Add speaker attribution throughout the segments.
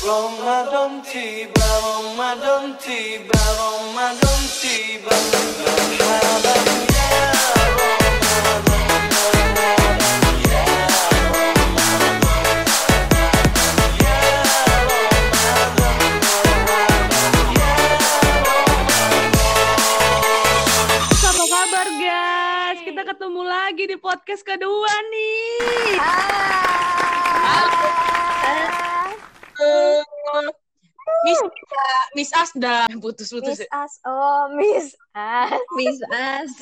Speaker 1: Ramadan tiba, Ramadan tiba, Ramadan tiba Marhaban ya Ramadan, ya Ya ya
Speaker 2: ketemu lagi di podcast kedua nih.
Speaker 3: Miss Miss Asda putus-putus.
Speaker 4: Miss As, oh Miss As.
Speaker 3: Miss As.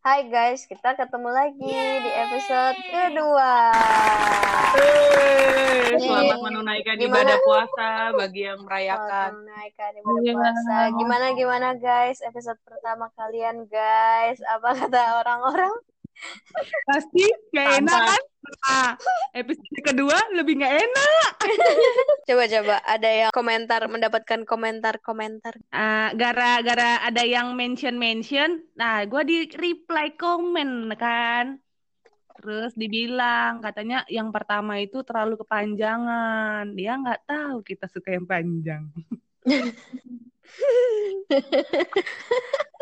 Speaker 4: Hai guys, kita ketemu lagi di episode kedua.
Speaker 3: Yeay, Selamat menunaikan
Speaker 4: Gimana?
Speaker 3: ibadah puasa bagi yang
Speaker 4: Selamat
Speaker 3: merayakan.
Speaker 4: menaikkan ibadah
Speaker 2: Iya.
Speaker 4: puasa. Gimana gimana guys? Episode pertama kalian guys. Apa kata orang-orang?
Speaker 2: Pasti gak enak kan? Nah, episode kedua lebih gak enak.
Speaker 4: Coba-coba ada yang komentar mendapatkan komentar-komentar.
Speaker 2: Ah, gara-gara ada yang mention-mention, nah gue di reply komen kan. Terus dibilang katanya yang pertama itu terlalu kepanjangan. Dia nggak tahu kita suka yang panjang.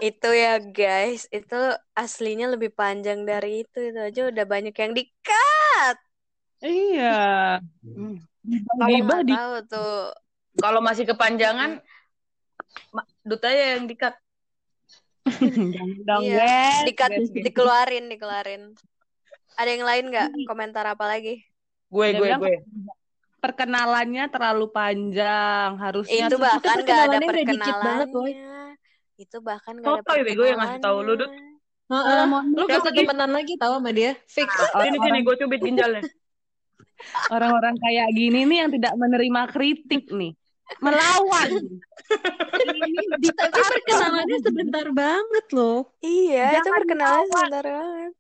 Speaker 4: Itu ya guys, itu aslinya lebih panjang dari itu. Itu aja udah banyak yang di-cut.
Speaker 2: Iya. Gibah
Speaker 4: nggak
Speaker 2: di
Speaker 4: tahu tuh.
Speaker 3: Kalau masih kepanjangan, Duta ya yang dikat.
Speaker 2: dong
Speaker 4: Iya. Di-cut,
Speaker 2: guys.
Speaker 4: dikeluarin, dikeluarin. Ada yang lain nggak? Komentar apa lagi?
Speaker 3: Gue gue gue.
Speaker 2: Perkenalannya terlalu panjang harusnya
Speaker 4: Itu bahkan nggak ada
Speaker 5: perkenalannya banget.
Speaker 4: Itu bahkan nggak ada
Speaker 3: Sotoy, bego, yang ngasih tahu lu.
Speaker 5: Heeh.
Speaker 2: Mohon
Speaker 5: Lu bisa
Speaker 3: sih?
Speaker 5: temenan lagi tahu sama dia. Fix.
Speaker 3: Sini sini gue cubit ginjalnya.
Speaker 2: orang-orang kayak gini nih yang tidak menerima kritik nih melawan
Speaker 5: Tapi perkenalannya sebentar banget loh.
Speaker 4: Iya, itu
Speaker 2: Jangan
Speaker 4: perkenalan
Speaker 2: ketawa.
Speaker 4: sebentar banget.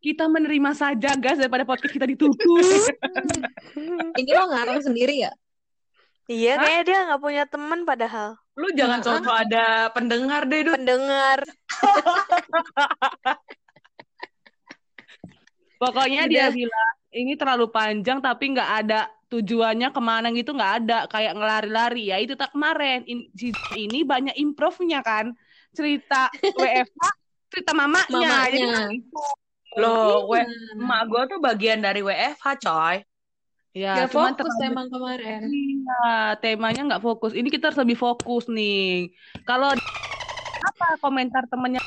Speaker 2: Kita menerima saja guys daripada podcast kita ditutup.
Speaker 5: Ini lo ngarang sendiri ya?
Speaker 4: Iya, kayaknya dia nggak punya teman padahal.
Speaker 3: Lu jangan
Speaker 5: Nah,
Speaker 3: sosok ada pendengar deh, Dut.
Speaker 4: Pendengar.
Speaker 2: pokoknya dia bilang ini terlalu panjang tapi nggak ada tujuannya ke mana gitu nggak ada. Kayak ngelari-lari. Ya itu tak kemarin. In- si ini banyak improve-nya kan. Cerita WFH cerita mamanya, jadi
Speaker 3: Loh, we,
Speaker 5: Hmm.
Speaker 3: emak gue tuh bagian dari WFH, coy.
Speaker 2: ya
Speaker 5: Gak
Speaker 2: cuman
Speaker 5: fokus
Speaker 2: terlalu
Speaker 5: emang kemarin.
Speaker 2: Iya, temanya nggak fokus. Ini kita harus lebih fokus nih. Kalau apa komentar temennya?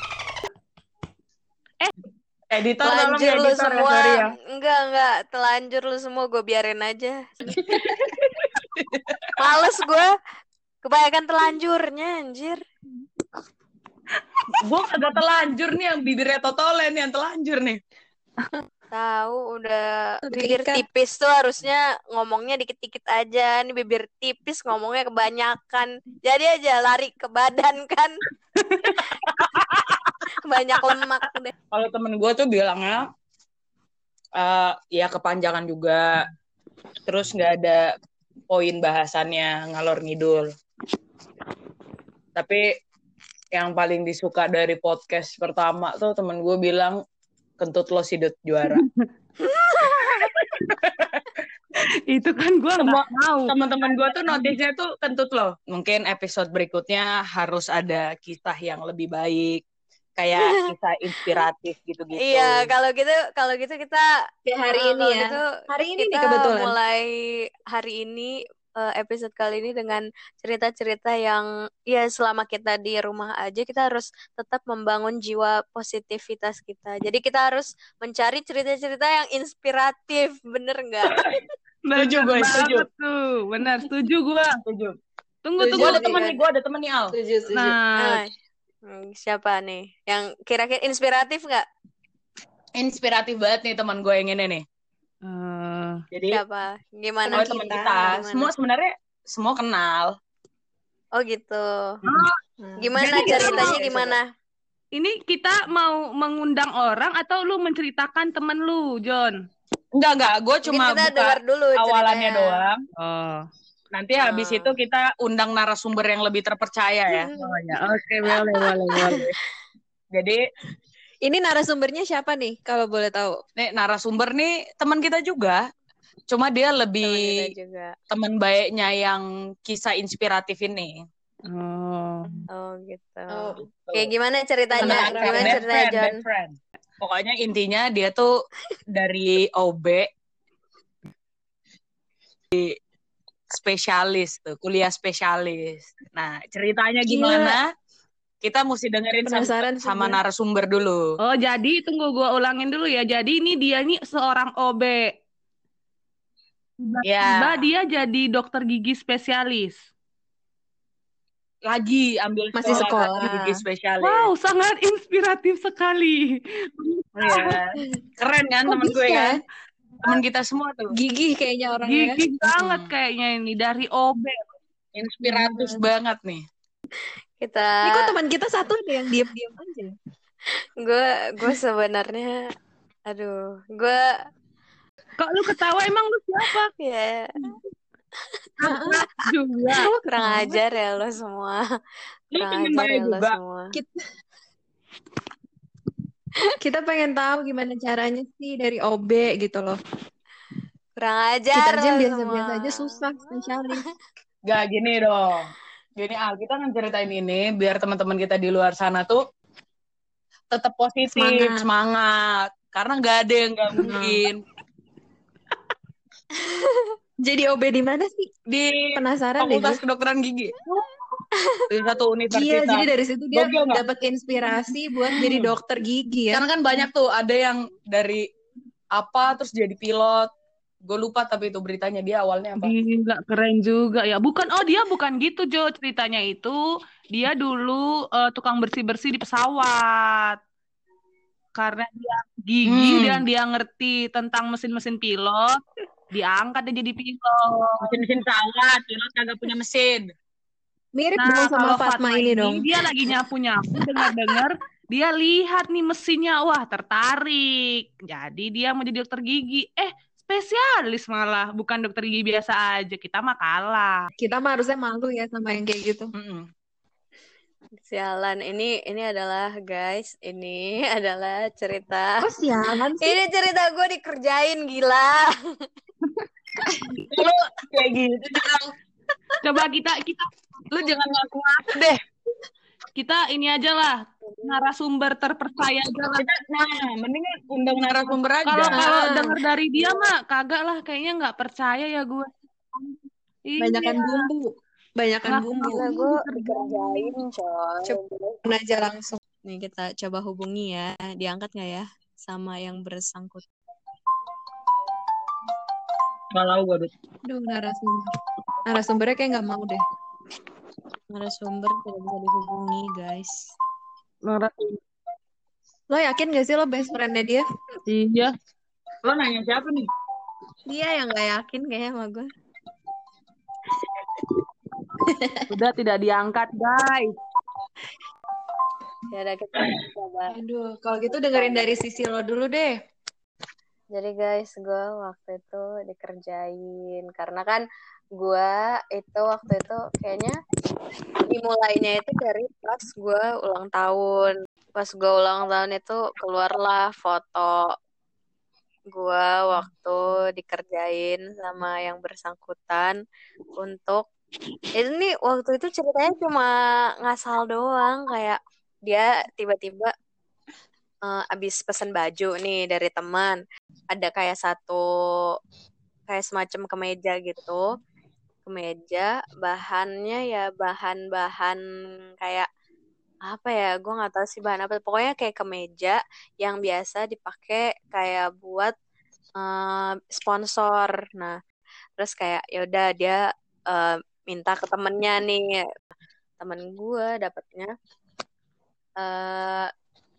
Speaker 3: Editor tolong
Speaker 4: Telanjur
Speaker 3: ya,
Speaker 4: lu
Speaker 3: editor ya,
Speaker 4: semua.
Speaker 3: sorry ya.
Speaker 4: Enggak, enggak. Telanjur lu semua gue biarin aja. Males gue. Kebanyakan telanjurnya, anjir.
Speaker 3: Gue kagak telanjur nih yang bibirnya totolen yang telanjur nih.
Speaker 4: Tahu udah bibir
Speaker 5: kan-
Speaker 4: tipis tuh harusnya ngomongnya dikit-dikit aja. Nih bibir tipis ngomongnya kebanyakan. Jadi aja lari ke badan kan. Banyak lemak udah.
Speaker 3: Kalau temen gue tuh bilangnya eh ya kepanjangan juga. Terus nggak ada poin bahasannya ngalor ngidul. Tapi yang paling disuka dari podcast pertama tuh temen gue bilang kentut lo sidut juara.
Speaker 2: Itu kan gua
Speaker 3: Semua
Speaker 2: nggak tahu.
Speaker 3: teman-teman gue tuh notisnya tuh kentut loh. Mungkin episode berikutnya harus ada kisah yang lebih baik, kayak kisah inspiratif gitu-gitu.
Speaker 4: Iya, kalau gitu kalau gitu kita
Speaker 5: Ya hari
Speaker 4: eh,
Speaker 5: ini ya.
Speaker 4: gitu
Speaker 5: Hari ini nih
Speaker 4: kita
Speaker 5: kebetulan.
Speaker 4: mulai hari ini eh, episode kali ini dengan cerita-cerita yang ya selama kita di rumah aja kita harus tetap membangun jiwa positivitas kita. Jadi kita harus mencari cerita-cerita yang inspiratif, bener nggak?
Speaker 3: Setuju gue, setuju.
Speaker 2: tuh. Benar, setuju gua.
Speaker 3: Setuju.
Speaker 2: Tunggu,
Speaker 5: Setuju.
Speaker 3: Gue
Speaker 2: tunggu.
Speaker 3: ada
Speaker 5: Setuju.
Speaker 3: temen nih, gue ada temen nih Al.
Speaker 5: Setuju, setuju.
Speaker 2: Nah,
Speaker 4: Nah, hmm, siapa nih? Yang kira-kira inspiratif nggak?
Speaker 3: Inspiratif banget nih teman gue yang ini nih.
Speaker 2: eh,
Speaker 3: Jadi
Speaker 4: Siapa? Gimana?
Speaker 3: oh, teman
Speaker 5: kita.
Speaker 3: kita,
Speaker 4: Gimana?
Speaker 3: semua sebenarnya semua kenal.
Speaker 4: Oh gitu.
Speaker 5: Hmm.
Speaker 4: Gimana
Speaker 2: Jadi kita
Speaker 4: ceritanya gimana?
Speaker 2: ini kita mau mengundang orang atau lu menceritakan temen lu, John?
Speaker 3: Enggak enggak, gue cuma
Speaker 4: kita
Speaker 3: buka
Speaker 4: dengar dulu
Speaker 3: awalannya
Speaker 4: ceritanya.
Speaker 3: doang.
Speaker 2: Oh,
Speaker 3: Nanti habis
Speaker 4: Ah.
Speaker 3: itu kita undang narasumber yang lebih terpercaya ya.
Speaker 2: oh ya. Oke, boleh, boleh, boleh.
Speaker 3: Jadi
Speaker 5: Ini narasumbernya siapa nih kalau boleh tahu?
Speaker 3: nih narasumber nih teman kita juga. Cuma dia lebih
Speaker 4: juga.
Speaker 3: teman baiknya yang kisah inspiratif ini.
Speaker 2: Oh.
Speaker 4: Oh gitu.
Speaker 5: Oh,
Speaker 4: Kayak gimana ceritanya?
Speaker 3: Beneran,
Speaker 4: Gimana ceritanya
Speaker 3: friend,
Speaker 4: John?
Speaker 3: friend. Pokoknya intinya dia tuh dari OB di spesialis tuh, kuliah spesialis. Nah, ceritanya
Speaker 5: Gila.
Speaker 3: gimana? Kita mesti dengerin sama,
Speaker 5: Penasaran
Speaker 3: sama
Speaker 5: gue.
Speaker 3: narasumber dulu.
Speaker 2: Oh, jadi tunggu gua ulangin dulu ya. Jadi ini dia nih seorang OB. Tiba
Speaker 3: Ya,
Speaker 2: dia jadi dokter gigi spesialis.
Speaker 3: lagi ambil
Speaker 5: Masih
Speaker 3: sekolah,
Speaker 5: sekolah.
Speaker 3: gigi spesialis.
Speaker 2: Wow, sangat inspiratif sekali.
Speaker 3: Iya. Keren kan
Speaker 5: Kok
Speaker 3: temen gue
Speaker 5: bisa?
Speaker 3: kan? Temen kita semua tuh.
Speaker 5: Gigih kayaknya orangnya.
Speaker 2: Gigi banget kayaknya ini dari OB.
Speaker 3: Inspiratif banget nih.
Speaker 4: Kita
Speaker 5: Ini kok teman kita satu ada yang diam-diam aja.
Speaker 4: gue gue sebenarnya aduh gue
Speaker 2: Kok lu ketawa emang lu siapa?
Speaker 4: ya
Speaker 2: Juga.
Speaker 4: Kurang ajar ya lo semua
Speaker 3: Lu
Speaker 4: kurang ajar ya lo
Speaker 3: juga.
Speaker 4: semua
Speaker 5: Kita pengen tahu gimana caranya sih dari OB gitu loh.
Speaker 4: kurang
Speaker 5: Kita
Speaker 4: ajar
Speaker 5: aja yang
Speaker 4: lo
Speaker 5: biasa-biasa aja susah spesialis.
Speaker 3: Gak gini dong. Gini Al, kita ngeceritain ini biar teman-teman kita di luar sana tuh tetap positif,
Speaker 5: Semangat.
Speaker 3: semangat. Karena nggak ada yang nggak mungkin.
Speaker 5: Jadi OB di mana sih?
Speaker 3: Di
Speaker 5: Penasaran deh
Speaker 3: Fakultas
Speaker 5: gue.
Speaker 3: Kedokteran Gigi. Di satu
Speaker 5: Iya,
Speaker 3: universitas.
Speaker 5: jadi dari situ dia dapat inspirasi buat jadi dokter gigi ya.
Speaker 3: Karena kan banyak tuh, ada yang dari apa terus jadi pilot. Gue lupa tapi itu beritanya dia awalnya apa.
Speaker 2: Gila, keren juga ya. Bukan, oh dia bukan gitu Jo ceritanya itu. Dia dulu eh, tukang bersih-bersih di pesawat. Karena dia gigi
Speaker 3: Hmm.
Speaker 2: dan dia ngerti tentang mesin-mesin pilot, diangkat dia jadi pilot.
Speaker 3: Mesin-mesin pesawat, pilot kagak punya mesin.
Speaker 5: Mirip
Speaker 2: Nah,
Speaker 5: dong sama Fatma,
Speaker 2: Fatma
Speaker 5: ini
Speaker 2: ini
Speaker 5: dong.
Speaker 2: dia lagi nyapu-nyapu, dengar-dengar dia lihat nih mesinnya, wah tertarik. Jadi dia mau jadi dokter gigi. Eh, spesialis malah, bukan dokter gigi biasa aja. Kita mah kalah.
Speaker 5: Kita mah harusnya malu ya sama yang kayak gitu.
Speaker 3: Mm-mm.
Speaker 4: sialan ini ini adalah guys ini adalah cerita
Speaker 5: Kok sialan sih?
Speaker 4: ini cerita gue dikerjain gila
Speaker 3: Lu kayak gitu jangan,
Speaker 2: Coba kita kita
Speaker 3: lu jangan ngaku-ngaku deh.
Speaker 2: kita ini aja lah narasumber terpercaya aja lah.
Speaker 3: Nah, mendingan undang narasumber aja.
Speaker 2: Kalau kalau
Speaker 5: Ah.
Speaker 2: dengar dari dia mah kagak lah, kayaknya nggak percaya ya gue.
Speaker 5: Banyakan
Speaker 2: Iya.
Speaker 5: bumbu. Banyakan
Speaker 2: Nah,
Speaker 5: bumbu.
Speaker 4: gue dikerjain coy
Speaker 5: Coba aja langsung.
Speaker 4: nih kita coba hubungi ya diangkat nggak ya sama yang bersangkut
Speaker 3: Kalau gue Dut.
Speaker 5: Aduh, narasumber. Narasumbernya kayak nggak mau deh.
Speaker 4: narasumber tidak bisa dihubungi guys
Speaker 2: Narasumber.
Speaker 5: Lo yakin gak sih lo best friend-nya dia?
Speaker 2: Iya.
Speaker 3: Lo nanya siapa nih?
Speaker 4: dia yang nggak yakin kayaknya sama gue
Speaker 2: Sudah tidak diangkat, guys.
Speaker 4: ya kita coba
Speaker 5: Aduh, kalau gitu dengerin dari sisi lo dulu deh.
Speaker 4: Jadi guys, gue waktu itu dikerjain karena kan gue itu waktu itu kayaknya dimulainya itu dari pas gue ulang tahun. Pas gue ulang tahun itu keluarlah foto gue waktu dikerjain sama yang bersangkutan untuk ini waktu itu ceritanya cuma ngasal doang kayak dia tiba-tiba eh, abis pesen baju nih dari teman ada kayak satu kayak semacam kemeja gitu. Kemeja bahannya ya bahan-bahan kayak apa ya gue nggak tahu sih bahan apa. Pokoknya kayak kemeja yang biasa dipakai kayak buat eh, sponsor. Nah terus kayak ya udah dia eh, minta ke temennya nih. Temen gue dapetnya eh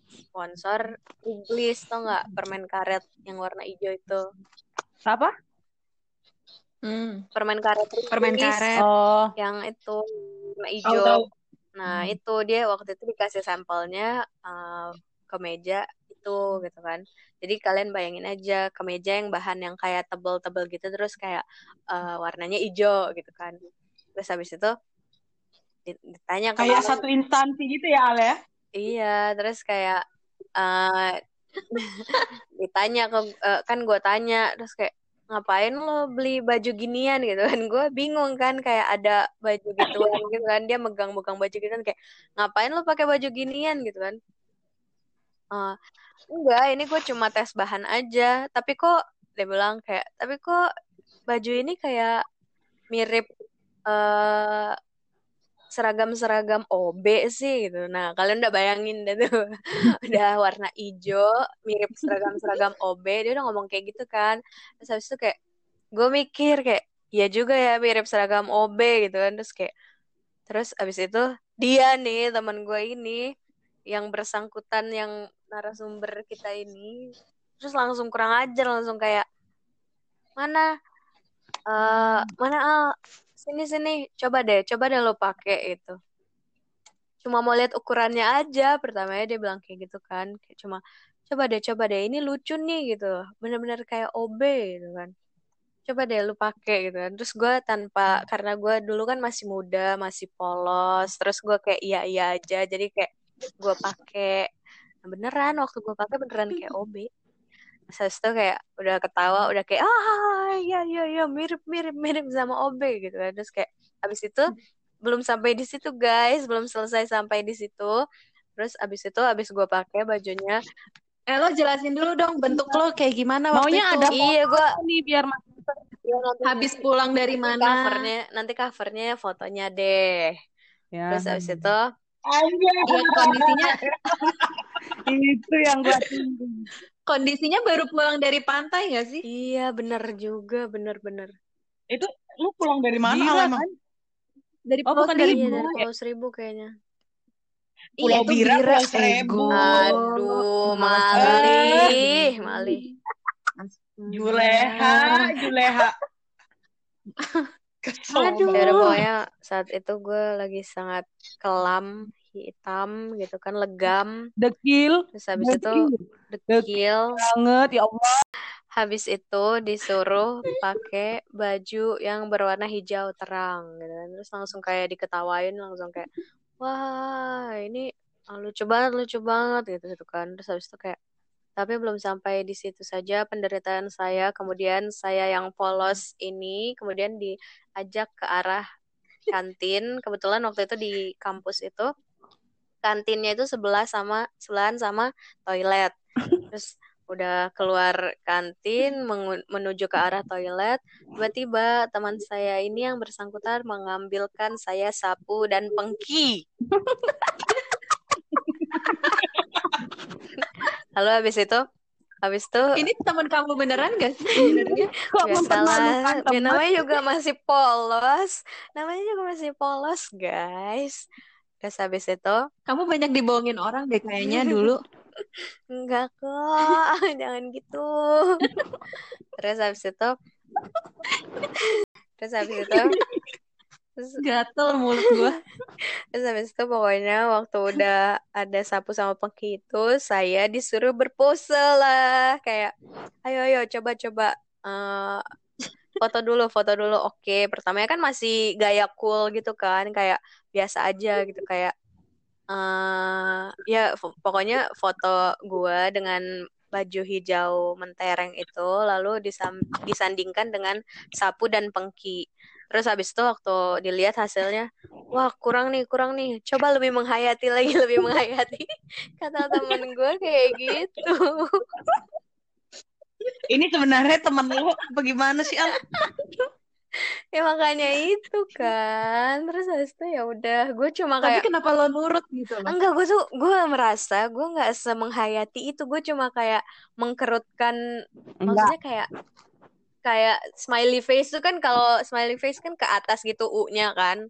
Speaker 4: sponsor Iglis tau nggak permen karet yang warna hijau itu
Speaker 2: Apa?
Speaker 5: Hmm,
Speaker 4: permen karet
Speaker 5: permen
Speaker 4: Iglis
Speaker 5: karet.
Speaker 2: Oh,
Speaker 4: yang itu warna hijau
Speaker 3: tahu.
Speaker 4: nah itu dia waktu itu dikasih sampelnya eh, kemeja itu gitu kan jadi kalian bayangin aja kemeja yang bahan yang kayak tebel-tebel gitu terus kayak eh, warnanya hijau gitu kan terus habis itu di- ditanya ke
Speaker 3: Kayak satu instansi gitu ya, Al ya?
Speaker 4: Iya, terus kayak eh ditanya ke eh, kan gue tanya terus kayak ngapain lo beli baju ginian? Gitu kan. Gue bingung kan kayak ada baju gituan gitu kan. Dia megang-megang baju gitu kan kayak ngapain lo pakai baju ginian? Gitu kan. Eh, enggak ini gue cuma tes bahan aja. Tapi kok dia bilang kayak tapi kok baju ini kayak mirip eh seragam-seragam OB sih gitu. Nah, kalian udah bayangin dah tuh. udah warna hijau, mirip seragam-seragam OB. Dia udah ngomong kayak gitu kan. Terus habis itu kayak gue mikir kayak iya juga ya mirip seragam OB gitu kan. Terus kayak terus habis itu dia nih teman gue ini yang bersangkutan yang narasumber kita ini terus langsung kurang ajar langsung kayak mana eh mana Al sini sini. Coba deh coba deh lo pakai itu. Cuma mau lihat ukurannya aja. Pertamanya dia bilang kayak gitu kan. Kayak cuma coba deh coba deh. Ini lucu nih gitu. Bener-bener kayak OB gitu kan. Coba deh lu pakai gitu kan. Terus gue tanpa karena gue dulu kan masih muda masih polos. Terus gue kayak iya iya aja. Jadi kayak gue pakai. Nah, beneran waktu gue pakai beneran kayak OB Terus itu kayak udah ketawa, udah kayak ah iya iya iya mirip mirip mirip sama OB gitu kan. Terus kayak habis itu belum sampai di situ guys, belum selesai sampai di situ. Terus habis itu habis gue pakai bajunya,
Speaker 5: Eh lo jelasin dulu dong bentuk lo kayak gimana waktu
Speaker 2: Maunya
Speaker 5: itu.
Speaker 2: ada
Speaker 4: iya gue
Speaker 2: nih biar masuk
Speaker 5: Habis pulang dari mana?
Speaker 4: covernya nanti covernya fotonya deh.
Speaker 2: ya.
Speaker 4: Terus habis itu
Speaker 5: Iya kondisinya
Speaker 2: itu yang gue tunggu.
Speaker 5: Kondisinya baru pulang dari pantai gak sih?
Speaker 4: iya bener juga bener-bener.
Speaker 3: Itu lu pulang dari mana
Speaker 2: Gila, kan?
Speaker 5: Dari
Speaker 2: Oh,
Speaker 5: Pulau
Speaker 2: bukan
Speaker 5: Seribu.
Speaker 2: dari
Speaker 4: Iya dari Pulau Seribu kayaknya.
Speaker 3: Pulau
Speaker 5: Iya,
Speaker 3: Bira,
Speaker 5: Bira,
Speaker 3: Pulau Seribu.
Speaker 4: Aduh, malih, malih.
Speaker 3: Juleha, Juleha. Kesel
Speaker 5: Aduh.
Speaker 4: Ya pokoknya saat itu gue lagi sangat kelam, hitam gitu kan, legam.
Speaker 2: Dekil
Speaker 4: Terus habis itu dekil.
Speaker 2: banget ya Allah.
Speaker 4: Habis itu disuruh pakai baju yang berwarna hijau terang gitu kan. Terus langsung kayak diketawain, langsung kayak wah ini ah, lucu banget, lucu banget gitu, gitu kan. Terus habis itu kayak tapi belum sampai di situ saja penderitaan saya. Kemudian saya yang polos ini kemudian diajak ke arah kantin. Kebetulan waktu itu di kampus itu kantinnya itu sebelah sama sebelahan sama toilet. Terus udah keluar kantin menuju ke arah toilet, tiba-tiba teman saya ini yang bersangkutan mengambilkan saya sapu dan pengki. Lalu habis itu, habis itu
Speaker 5: Ini teman kamu beneran gak sih sebenarnya?
Speaker 2: Kok mempermalukan
Speaker 4: ya,
Speaker 2: teman?
Speaker 4: namanya juga masih polos, namanya juga masih polos guys. Habis itu,
Speaker 5: Kamu banyak dibohongin orang deh kayaknya dulu.
Speaker 4: enggak kok, jangan gitu. Terus habis itu, terus habis itu, terus
Speaker 5: Gatel mulut gua.
Speaker 4: Terus habis itu pokoknya waktu udah ada sapu sama pengki itu saya disuruh berpose lah kayak ayo ayo coba coba eh, foto dulu foto dulu oke pertamanya kan masih gaya cool gitu kan kayak biasa aja gitu kayak eh ya pokoknya foto gua dengan baju hijau mentereng itu lalu disam- disandingkan dengan sapu dan pengki. Terus habis itu waktu dilihat hasilnya wah kurang nih kurang nih. Coba lebih menghayati lagi lebih menghayati. Kata temen gue kayak gitu.
Speaker 3: Ini sebenarnya temen lu bagaimana sih Al?
Speaker 4: ya makanya itu kan. Terus habis itu ya udah gue cuma
Speaker 5: Tapi
Speaker 4: kayak
Speaker 5: kenapa lo nurut gitu loh?
Speaker 4: enggak gue tuh gue merasa gue nggak semenghayati itu. Gue cuma kayak mengkerutkan
Speaker 2: Enggak.
Speaker 4: maksudnya kayak kayak smiley face tuh kan kalau smiley face kan ke atas gitu U-nya kan.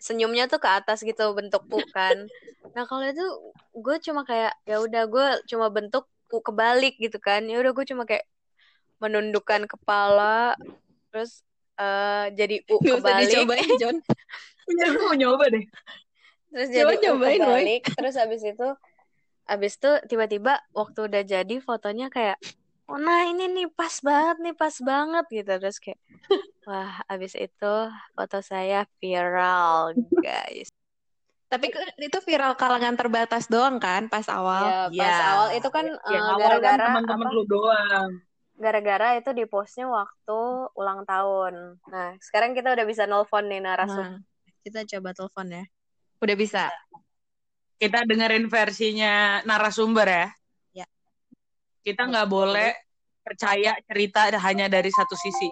Speaker 4: Senyumnya tuh ke atas gitu bentuk U kan. Nah kalau itu gue cuma kayak ya udah gue cuma bentuk U kebalik gitu kan. Ya udah gue cuma kayak menundukkan kepala terus eh, jadi U
Speaker 5: Gak usah
Speaker 4: kebalik
Speaker 5: dicobain John.
Speaker 3: Ya, gue mau nyoba deh.
Speaker 4: terus
Speaker 5: Coba
Speaker 4: jadi U
Speaker 5: cobain, Boy.
Speaker 4: kebalik terus habis itu habis itu tiba-tiba waktu udah jadi fotonya kayak oh nah ini nih pas banget nih pas banget gitu terus kayak wah habis itu foto saya viral guys
Speaker 5: Tapi itu viral kalangan terbatas doang kan pas awal.
Speaker 4: ya pas
Speaker 3: Ya.
Speaker 4: awal itu kan eh,
Speaker 3: awal kan
Speaker 4: gara-gara
Speaker 3: teman-teman lu doang.
Speaker 4: Gara-gara itu di postnya waktu ulang tahun. Nah, sekarang kita udah bisa nelpon nih narasumber.
Speaker 5: Nah, kita coba telepon ya. Udah bisa.
Speaker 3: Kita dengerin versinya narasumber ya.
Speaker 5: Ya.
Speaker 3: Kita nggak boleh percaya cerita hanya dari satu sisi.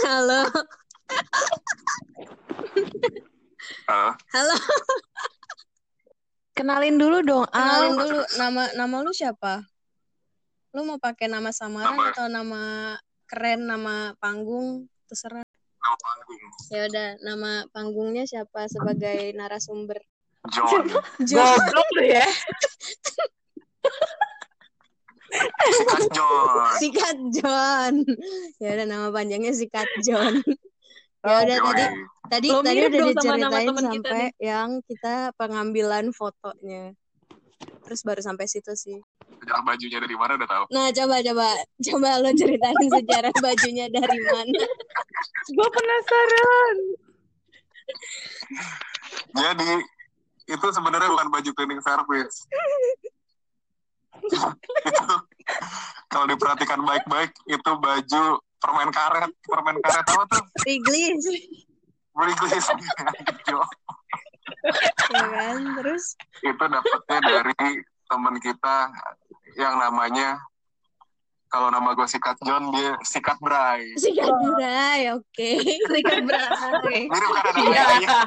Speaker 4: Halo.
Speaker 6: Halo,
Speaker 4: Halo.
Speaker 5: Kenalin dulu dong.
Speaker 4: Kenalin
Speaker 5: Al.
Speaker 4: dulu nama nama lu siapa? Lu mau pakai nama samaran
Speaker 6: Nama-
Speaker 4: atau nama keren, nama panggung? Terserah.
Speaker 6: nama panggung.
Speaker 4: Ya udah, nama panggungnya siapa sebagai narasumber?
Speaker 6: John.
Speaker 3: Goblok lu ya.
Speaker 6: Sikat John.
Speaker 4: Sikat John. Ya udah nama panjangnya Sikat John. Ya udah tadi tadi
Speaker 5: Lo
Speaker 4: tadi udah
Speaker 5: dong sama
Speaker 4: diceritain
Speaker 5: nama-teman kita
Speaker 4: sampai yang kita pengambilan fotonya. Terus baru sampai situ sih.
Speaker 6: Sejarah bajunya dari mana udah tahu.
Speaker 4: Nah, coba coba coba lo ceritain sejarah bajunya dari mana.
Speaker 2: Gue penasaran.
Speaker 6: Jadi itu sebenarnya bukan baju cleaning service. itu kalau diperhatikan baik-baik itu baju permen karet, permen karet apa tuh?
Speaker 4: Wrigley's.
Speaker 6: Wrigley's.
Speaker 4: ya kan? Terus
Speaker 6: itu dapetnya dari teman kita yang namanya kalau nama gue sikat John dia sikat Bray.
Speaker 4: sikat Bray, oke. Sikat Bray.
Speaker 6: Mirip kan ada
Speaker 3: Iya.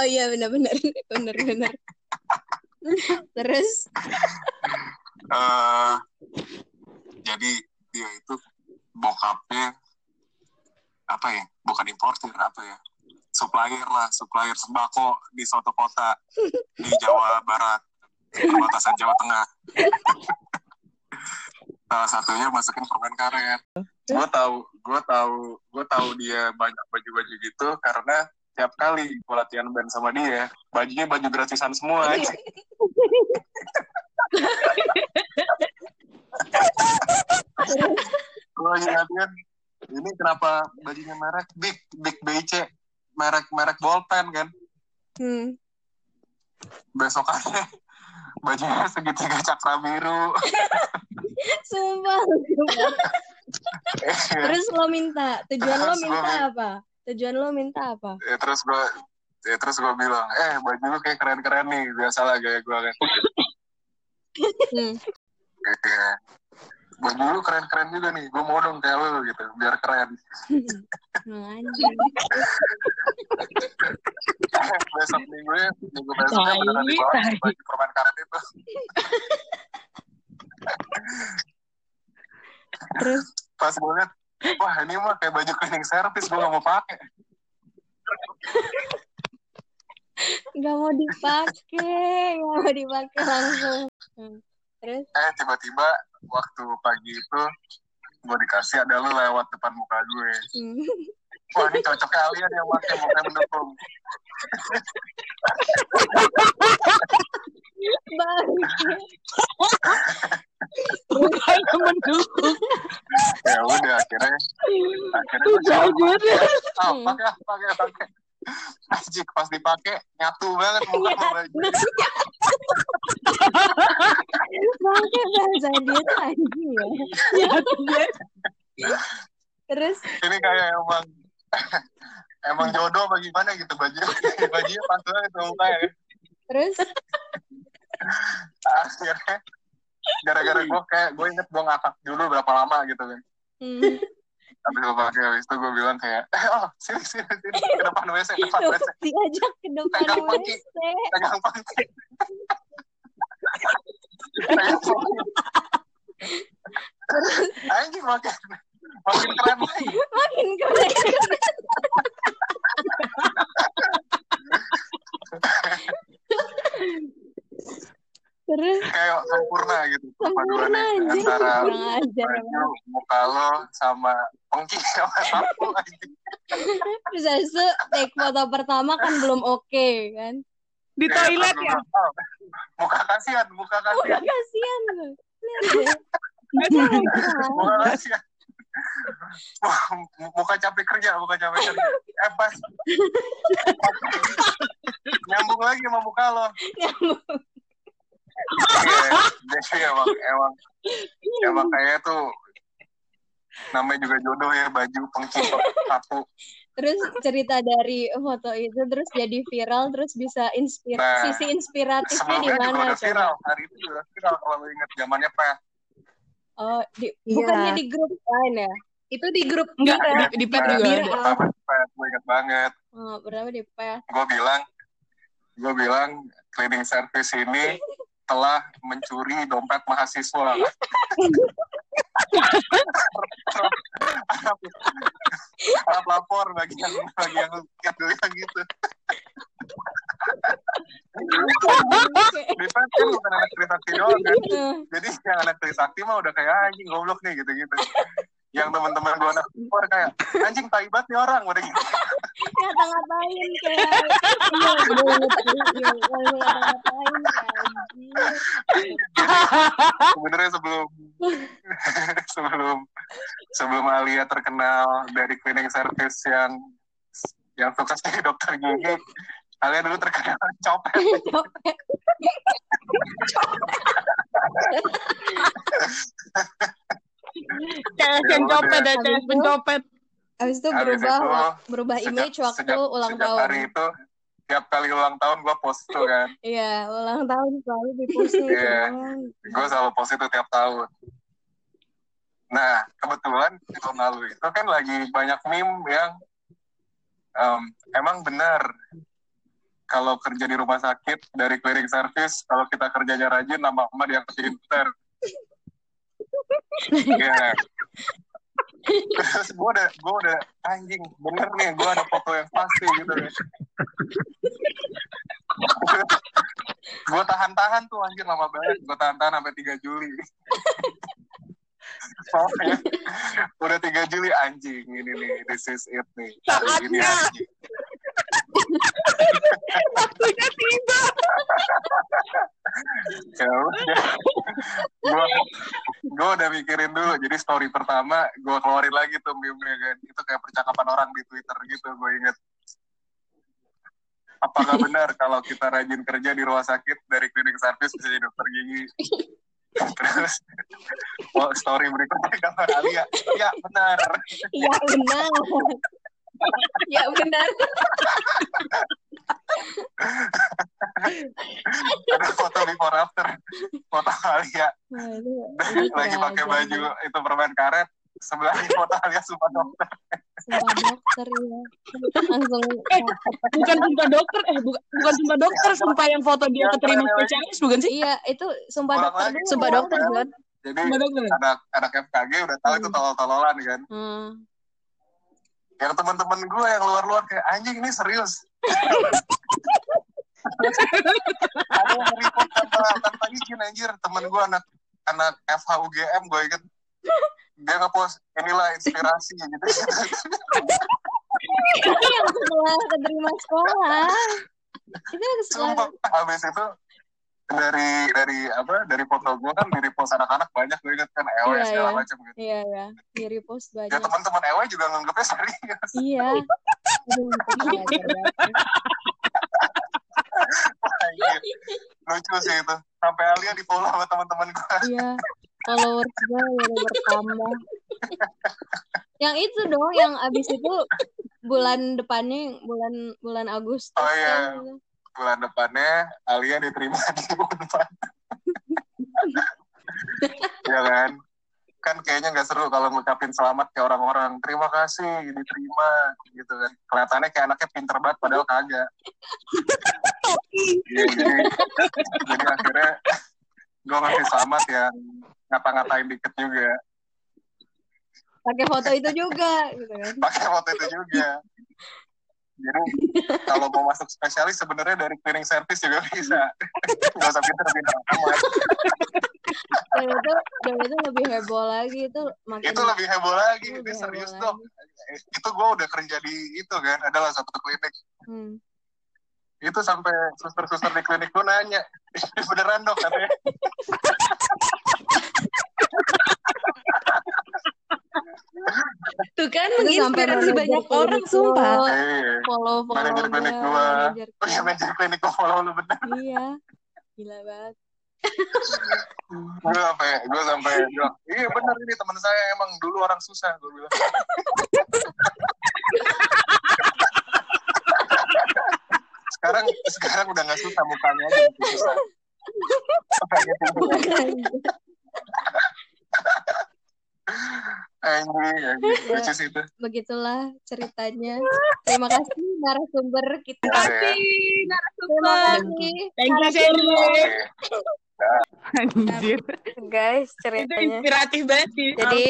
Speaker 4: Oh iya benar-benar benar-benar. Terus
Speaker 6: eh jadi dia itu bokapnya apa ya bukan importir apa ya supplier lah supplier sembako di suatu kota di Jawa Barat perbatasan Jawa Tengah. Salah satunya masukin permen karet. Gue tahu gue tahu gue tahu dia banyak baju-baju gitu karena tiap kali gue latihan band sama dia bajunya baju gratisan semua aja gue lagi latihan ini kenapa bajunya merek big big BC merek merek bolpen kan
Speaker 4: hmm,
Speaker 6: besokannya bajunya segitiga cakra biru
Speaker 4: sumpah. Terus lo minta, tujuan lo
Speaker 6: Terus gua
Speaker 4: minta
Speaker 6: min-
Speaker 4: apa? Tujuan lo minta apa?
Speaker 6: ya terus gue ya terus gue bilang eh baju lu kayak keren keren nih biasalah gaya gue kan
Speaker 4: Hmm.
Speaker 6: Kayak baju lu keren keren juga nih. Gue mau dong kayak lu gitu. Biar keren. Besok minggunya minggu besoknya beneran dibawa
Speaker 3: tai.
Speaker 6: baju permen karet itu.
Speaker 4: Terus?
Speaker 6: Pas gue liat wah ini mah kayak baju cleaning service gue gak mau pakai.
Speaker 4: Nggak mau dipakai, nggak mau dipakai langsung. Terus
Speaker 6: eh tiba-tiba waktu pagi itu gue dikasih ada lu lewat depan muka gue
Speaker 4: hmm.
Speaker 6: wah ini cocok kalian yang pakai muka mendukung
Speaker 4: Bangke.
Speaker 3: Bukannya mendukung.
Speaker 6: ya udah akhirnya akhirnya gue
Speaker 3: jauh banget.
Speaker 6: ah
Speaker 4: Hmm.
Speaker 6: pakai ah, pakai pakai Anjing pas dipakai nyatu banget muka sama baju
Speaker 4: Bangke bahasa dia tuh anjing ya.
Speaker 3: Ya, dia.
Speaker 4: Terus
Speaker 6: ini kayak emang emang jodoh bagaimana gitu baju bajunya pas banget sama mukanya kan.
Speaker 4: terus
Speaker 6: akhirnya gara-gara gue kayak gue inget gue ngakak dulu berapa lama gitu kan
Speaker 4: hmm.
Speaker 6: habis gue pakai habis itu gue bilang kayak eh oh sini sini sini ke depan WC ke depan WC
Speaker 4: diajak ke depan. WC.
Speaker 6: Pegang panci. Anjing makin makin keren lagi
Speaker 4: Makin keren. Terus
Speaker 6: kayak sempurna gitu
Speaker 4: sempurna anjing.
Speaker 6: antara baju muka lo sama pengki sama sapu
Speaker 4: Terus habis itu take foto pertama kan belum oke kan.
Speaker 2: Di
Speaker 6: Kayak
Speaker 2: toilet ya.
Speaker 6: "Oh, muka kasihan muka
Speaker 4: Udah
Speaker 6: kasihan. muka kasihan. Wah, muka capek kerja, muka capek kerja. Eh pas nyambung lagi sama muka lo. Iya, jadi emang emang. Emang kayak tuh namanya juga jodoh ya baju pengcipta satu
Speaker 4: Terus cerita dari foto itu terus jadi viral terus bisa inspir
Speaker 6: Nah,
Speaker 4: sisi inspiratifnya di
Speaker 6: sebelumnya juga
Speaker 4: mana coba?
Speaker 6: viral hari itu juga viral kalau lu inget zamannya peh
Speaker 4: Oh, di,
Speaker 5: Iya.
Speaker 4: bukannya di grup lain ya?
Speaker 3: Itu di grup
Speaker 5: Enggak,
Speaker 3: Bira.
Speaker 5: di, di pet juga
Speaker 3: Bira.
Speaker 5: ada.
Speaker 6: pertama di gue inget banget
Speaker 4: Oh, berapa di PES?
Speaker 6: gue bilang gue bilang cleaning service ini telah mencuri dompet mahasiswa harap lapor bagi yang bagi yang yang gitu pet kan bukan anak trisakti doang kan. Jadi yang anak trisakti mah udah kayak "Ah, anjing goblok nih gitu gitu yang teman-teman gue anak luar kayak anjing taibat nih orang udah gitu.
Speaker 4: Ngata-ngatain kayak iya udah ngata-ngatain iya udah ngata-ngatain anjir.
Speaker 6: sebenarnya sebelum sebelum sebelum Alia terkenal dari cleaning service yang yang suka jadi dokter gigi Alia dulu terkenal copet
Speaker 3: CS
Speaker 6: Ya
Speaker 3: pencopet
Speaker 6: udah.
Speaker 3: dan CS pencopet.
Speaker 4: Abis itu berubah
Speaker 6: itu,
Speaker 4: berubah
Speaker 6: sejak-
Speaker 4: image waktu
Speaker 6: sejak-
Speaker 4: ulang
Speaker 6: sejak
Speaker 4: tahun.
Speaker 6: hari itu tiap kali ulang tahun gue post tuh kan
Speaker 4: Iya, ulang tahun selalu di itu
Speaker 6: Iya.
Speaker 4: doang.
Speaker 6: gue selalu post itu tiap tahun nah kebetulan tahun lalu itu kan lagi banyak meme yang em, emang benar kalau kerja di rumah sakit dari cleaning service kalau kita kerjanya rajin lama-lama dia pinter Iya. Terus gue udah, gue udah anjing, bener nih, gue ada foto yang pasti gitu ya. gue tahan-tahan tuh anjir lama banget, gue tahan-tahan sampai 3 Juli. Soalnya udah 3 Juli anjing ini nih, this is it nih.
Speaker 3: Saatnya.
Speaker 6: anjing.
Speaker 3: Waktunya tiba.
Speaker 6: ya udah gue gue udah mikirin dulu jadi story pertama gue keluarin lagi tuh meme kan itu kayak percakapan orang di twitter gitu gue inget apakah benar kalau kita rajin kerja di rumah sakit dari cleaning service bisa jadi dokter gigi oh, story berikutnya gambar Alia ya. Benar.
Speaker 4: Iya benar. ya benar.
Speaker 6: ada foto before after. Foto Alia
Speaker 4: itu
Speaker 6: lagi pakai baju itu permen karet sebelahnya foto Alia sumpah dokter
Speaker 4: Sumpah dokter ya. Langsung
Speaker 3: Bukan sumpah dokter, eh bukan bukan sumpah dokter, sumpah yang foto dia
Speaker 6: Yang
Speaker 3: keterima
Speaker 6: keren
Speaker 3: spesialis bukan sih?
Speaker 4: Iya, itu sumpah
Speaker 6: Orang
Speaker 4: dokter
Speaker 6: lagi.
Speaker 4: dulu.
Speaker 3: Sumpah dokter kan?
Speaker 6: jadi
Speaker 3: Sumpah dokter.
Speaker 6: anak anak FKG udah tahu itu tolol-tololan kan
Speaker 4: Hmm.
Speaker 6: yang teman-teman gue yang luar-luar kayak anjing ini serius ada yang report tanpa tanpa izin anjir temen gue anak anak FHUGM gue inget dia ngepost inilah inspirasi gitu
Speaker 4: Itu yang setelah keterima sekolah. Itu yang setelah
Speaker 6: sumpah habis itu dari dari apa dari foto gue kan di repost anak-anak banyak gue inget kan ewe
Speaker 4: Iya,
Speaker 6: segala
Speaker 4: iya.
Speaker 6: macam gitu
Speaker 4: Iya ya, di repost
Speaker 6: ya
Speaker 4: banyak.
Speaker 6: teman-teman ewe juga nganggepnya serius
Speaker 4: Iya.
Speaker 6: Anjir. lucu sih itu sampai Alia di follow sama teman-teman gue
Speaker 4: Iya. Followers gue udah bertambah. yang itu dong, yang abis itu bulan depannya bulan bulan Agustus
Speaker 6: Oh, iya.
Speaker 4: kan.
Speaker 6: bulan depannya Alia diterima di Unpad. ya kan? Kan kayaknya nggak seru kalau ngucapin selamat ke orang-orang. Terima kasih, diterima gitu kan. Kelihatannya kayak anaknya pinter banget, padahal kagak. Iya, jadi, jadi akhirnya gue ngasih selamat yang ngata-ngatain dikit juga.
Speaker 4: Pakai foto itu juga gitu kan.
Speaker 6: Pakai foto itu juga. Jadi kalau mau masuk spesialis sebenarnya dari cleaning service juga bisa. Gak usah pinter-pinter amat.
Speaker 4: Dan itu dan itu lebih heboh lagi itu makin
Speaker 6: itu lebih heboh lagi
Speaker 4: Itu
Speaker 6: ini
Speaker 4: lebih
Speaker 6: serius dong itu gue udah kerja di itu kan adalah satu klinik
Speaker 4: Hmm.
Speaker 6: itu sampai suster-suster di klinik gue nanya beneran dok katanya
Speaker 3: Tuh kan menginspirasi banyak orang sumpah.
Speaker 4: follow follow
Speaker 6: manajer klinik gue oh manajer klinik gue follow lu bener.
Speaker 4: Iya. Gila banget.
Speaker 6: Gue sampai gue sampai bilang iya benar ini teman saya emang dulu orang susah gue bilang. Sekarang sekarang udah nggak susah mukanya aja yang susah. Mukanya anjing anjing lucu sih itu
Speaker 5: Begitulah ceritanya. Terima kasih narasumber kita.
Speaker 6: Gitu.
Speaker 5: Terima kasih.
Speaker 3: Thank you, Sherry.
Speaker 6: Oke.
Speaker 2: Anjir.
Speaker 4: guys
Speaker 3: Itu
Speaker 4: ceritanya.
Speaker 3: inspiratif banget sih.
Speaker 4: Jadi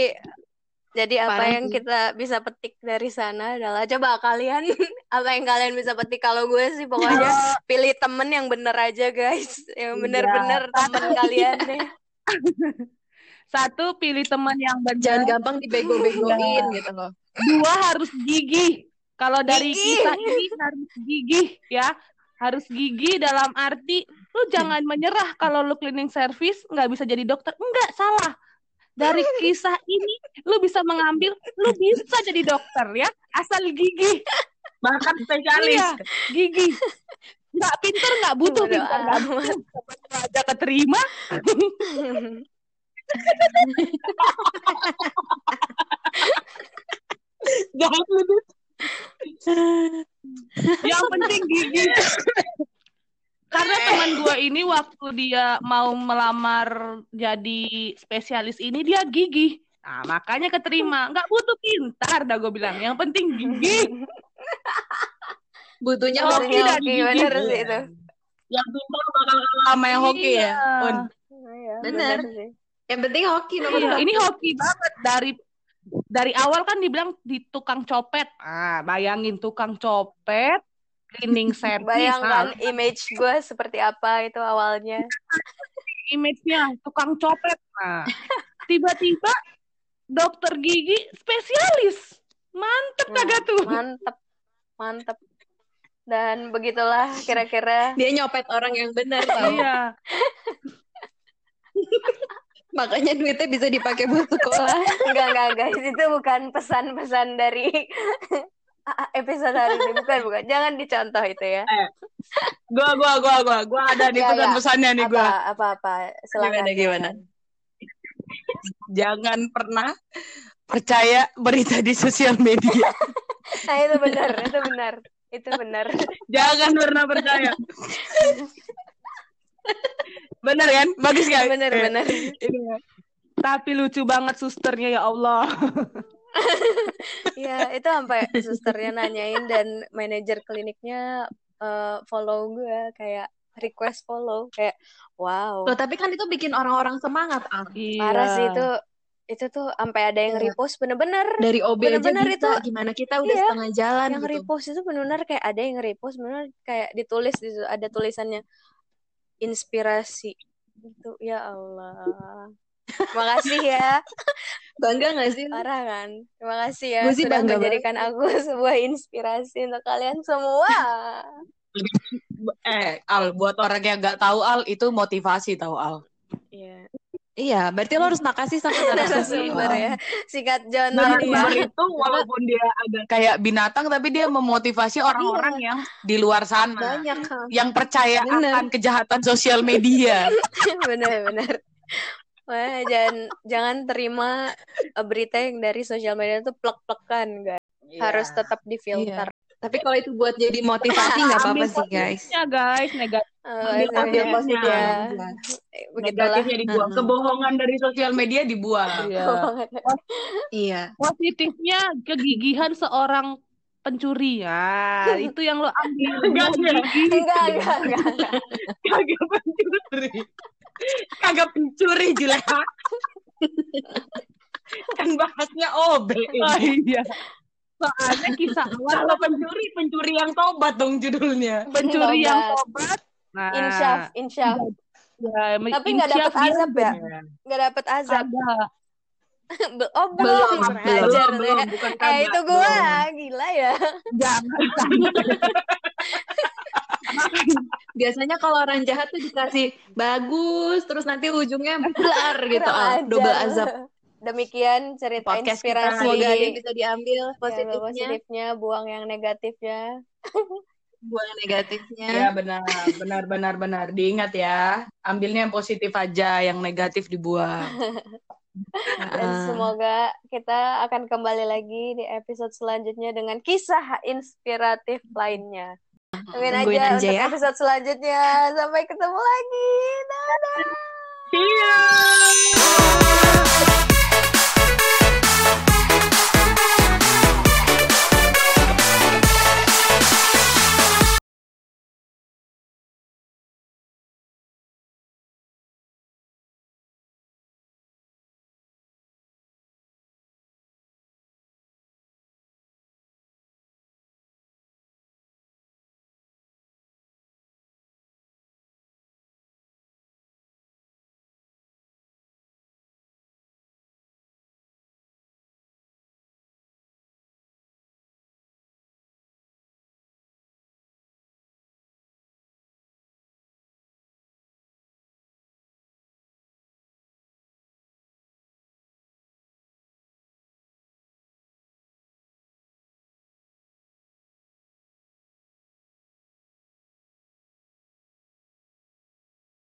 Speaker 4: jadi apa
Speaker 5: Parah
Speaker 4: yang
Speaker 5: sih.
Speaker 4: kita bisa petik dari sana adalah coba kalian apa yang kalian bisa petik kalau gue sih pokoknya pilih temen yang bener aja guys yang
Speaker 2: Iya.
Speaker 4: bener-bener temen kalian deh
Speaker 2: Satu pilih teman yang
Speaker 5: Jangan
Speaker 2: benar.
Speaker 5: gampang dibego-begoin gitu loh.
Speaker 2: Dua harus gigih. Kalau dari
Speaker 4: Gigih.
Speaker 2: kisah ini harus gigih ya. Harus gigih dalam arti lu jangan menyerah kalau lu cleaning service nggak bisa jadi dokter. Enggak, salah. Dari kisah ini lu bisa mengambil lu bisa jadi dokter ya. Asal gigih.
Speaker 3: Bahkan spesialis.
Speaker 2: Iya, gigih. Nggak pinter, nggak butuh pinter. Nggak butuh. aja keterima.
Speaker 3: Jahat lu, Dit.
Speaker 2: Yang penting gigih. Karena teman gua ini waktu dia mau melamar jadi spesialis ini dia gigih. Nah, makanya keterima. Nggak butuh pintar, dah gue bilang. Yang penting gigih.
Speaker 5: Butuhnya hoki
Speaker 4: Hoki,
Speaker 2: dan gigih.
Speaker 4: bener sih itu
Speaker 3: Yang pintar bakal kalah sama yang hoki ya.
Speaker 2: Iya.
Speaker 3: Un.
Speaker 4: Iya,
Speaker 5: Bener.
Speaker 4: sih.
Speaker 5: Yang penting hoki nomor
Speaker 2: Iya, ini hoki banget dari dari awal kan dibilang di tukang copet. Ah, bayangin tukang copet, cleaning service.
Speaker 4: bayangkan
Speaker 2: Nah,
Speaker 4: image gue seperti apa itu awalnya
Speaker 2: image-nya tukang copet. Nah, tiba-tiba dokter gigi spesialis. Mantep
Speaker 4: Hmm,
Speaker 2: kagak tuh?
Speaker 4: mantep mantep dan begitulah kira-kira
Speaker 5: Dia nyopet orang yang benar tau.
Speaker 2: Iya.
Speaker 5: Makanya duitnya bisa dipakai buat sekolah.
Speaker 4: enggak enggak guys itu bukan pesan-pesan dari episode hari ini bukan bukan jangan dicontoh itu ya
Speaker 3: Gua, gua, gua, gua, gua ada di
Speaker 4: Iya, iya.
Speaker 3: pesan-pesannya nih
Speaker 4: apa
Speaker 3: gua.
Speaker 4: apa apa silakan
Speaker 5: Gimana, gimana?
Speaker 3: Jangan pernah percaya berita di sosial media.
Speaker 4: nah itu benar itu benar itu benar
Speaker 3: Jangan pernah percaya. Bener kan? Bagus kan?
Speaker 4: benar
Speaker 3: Eh,
Speaker 4: benar
Speaker 3: ini ya.
Speaker 2: Tapi lucu banget susternya ya Allah.
Speaker 4: ya itu sampai susternya nanyain dan manajer kliniknya eh, follow gue kayak request follow kayak wow
Speaker 5: Loh, tapi kan itu bikin orang-orang semangat, Al.
Speaker 2: Iya.
Speaker 4: parah sih itu itu tuh sampai ada yang
Speaker 5: Iya.
Speaker 4: repost bener-bener
Speaker 5: Dari OB aja
Speaker 4: Bener-bener
Speaker 5: bisa.
Speaker 4: itu-
Speaker 5: Gimana kita udah
Speaker 4: Iya,
Speaker 5: setengah jalan
Speaker 4: yang
Speaker 5: gitu.
Speaker 4: repost itu benar-benar kayak ada yang repost benar kayak ditulis ada tulisannya inspirasi. Itu ya Allah. Makasih ya.
Speaker 5: Bangga gak sih?
Speaker 4: parah kan? Terima kasih ya
Speaker 5: Gue sih
Speaker 4: sudah
Speaker 5: bangga
Speaker 4: menjadikan aku sebuah inspirasi untuk kalian semua.
Speaker 3: Eh, Al, buat orang yang nggak tahu Al, itu motivasi tahu Al.
Speaker 4: Iya
Speaker 5: Iya, berarti lo harus makasih sama narasumber.
Speaker 4: narasumber ya sikat John
Speaker 3: Nah,
Speaker 4: tadi ya
Speaker 3: itu walaupun dia agak kayak binatang, tapi dia memotivasi orang-orang yang di luar sana.
Speaker 5: Banyak.
Speaker 3: Yang percaya
Speaker 5: Bener.
Speaker 3: akan kejahatan sosial media.
Speaker 4: benar-benar Wah, jangan jangan terima eh, berita yang dari sosial media itu plek-plekan guys harus tetap difilter
Speaker 5: Tapi kalau itu buat jadi motivasi nggak apa-apa sih, guys.
Speaker 2: Ya guys, negatif.
Speaker 4: Eh,
Speaker 3: Ambil
Speaker 4: ambil
Speaker 3: positifnya.
Speaker 4: positif ya begitulah
Speaker 3: Negatifnya dibuang.
Speaker 5: Mm-mm.
Speaker 3: Kebohongan dari sosial media dibuang.
Speaker 2: Iya.
Speaker 5: Iya.
Speaker 2: Positifnya kegigihan seorang pencuri. Ya, itu yang lo ambil.
Speaker 3: Enggak, enggak.
Speaker 4: enggak enggak enggak, enggak.
Speaker 3: Kagak pencuri. Kagak pencuri Juleha. kan bahasnya OB.
Speaker 2: Oh iya. Soalnya kisah awal
Speaker 3: Kalau pencuri, pencuri yang tobat dong judulnya.
Speaker 2: pencuri yang
Speaker 4: Tobat.
Speaker 2: tobat. Nah,
Speaker 4: insyaf insyaf
Speaker 2: ya,
Speaker 4: tapi nggak dapat azab ya nggak dapat azab. Be- oh belum
Speaker 5: Belum, belum,
Speaker 3: belum,
Speaker 4: ya.
Speaker 3: bukan
Speaker 4: eh itu gua
Speaker 3: belum.
Speaker 4: gila ya
Speaker 2: Jangan.
Speaker 5: Biasanya kalau orang jahat tuh dikasih bagus, terus nanti ujungnya blar gitu,
Speaker 4: ajar.
Speaker 5: Double azab.
Speaker 4: Demikian cerita
Speaker 3: Podcast kita.
Speaker 4: inspirasi
Speaker 5: Semoga ada yang bisa diambil
Speaker 4: Ya,
Speaker 5: positifnya.
Speaker 4: positifnya buang yang negatifnya
Speaker 5: buang yang negatifnya.
Speaker 3: Ya benar, benar, benar, benar. Diingat ya, ambilnya yang positif aja, yang negatif dibuang.
Speaker 4: Dan
Speaker 5: Ah.
Speaker 4: semoga kita akan kembali lagi di episode selanjutnya dengan kisah inspiratif lainnya. Tungguin
Speaker 5: Tungguin
Speaker 4: aja,
Speaker 5: aja
Speaker 4: untuk
Speaker 5: ya.
Speaker 4: episode selanjutnya. Sampai ketemu lagi. Dadah.
Speaker 3: Iya.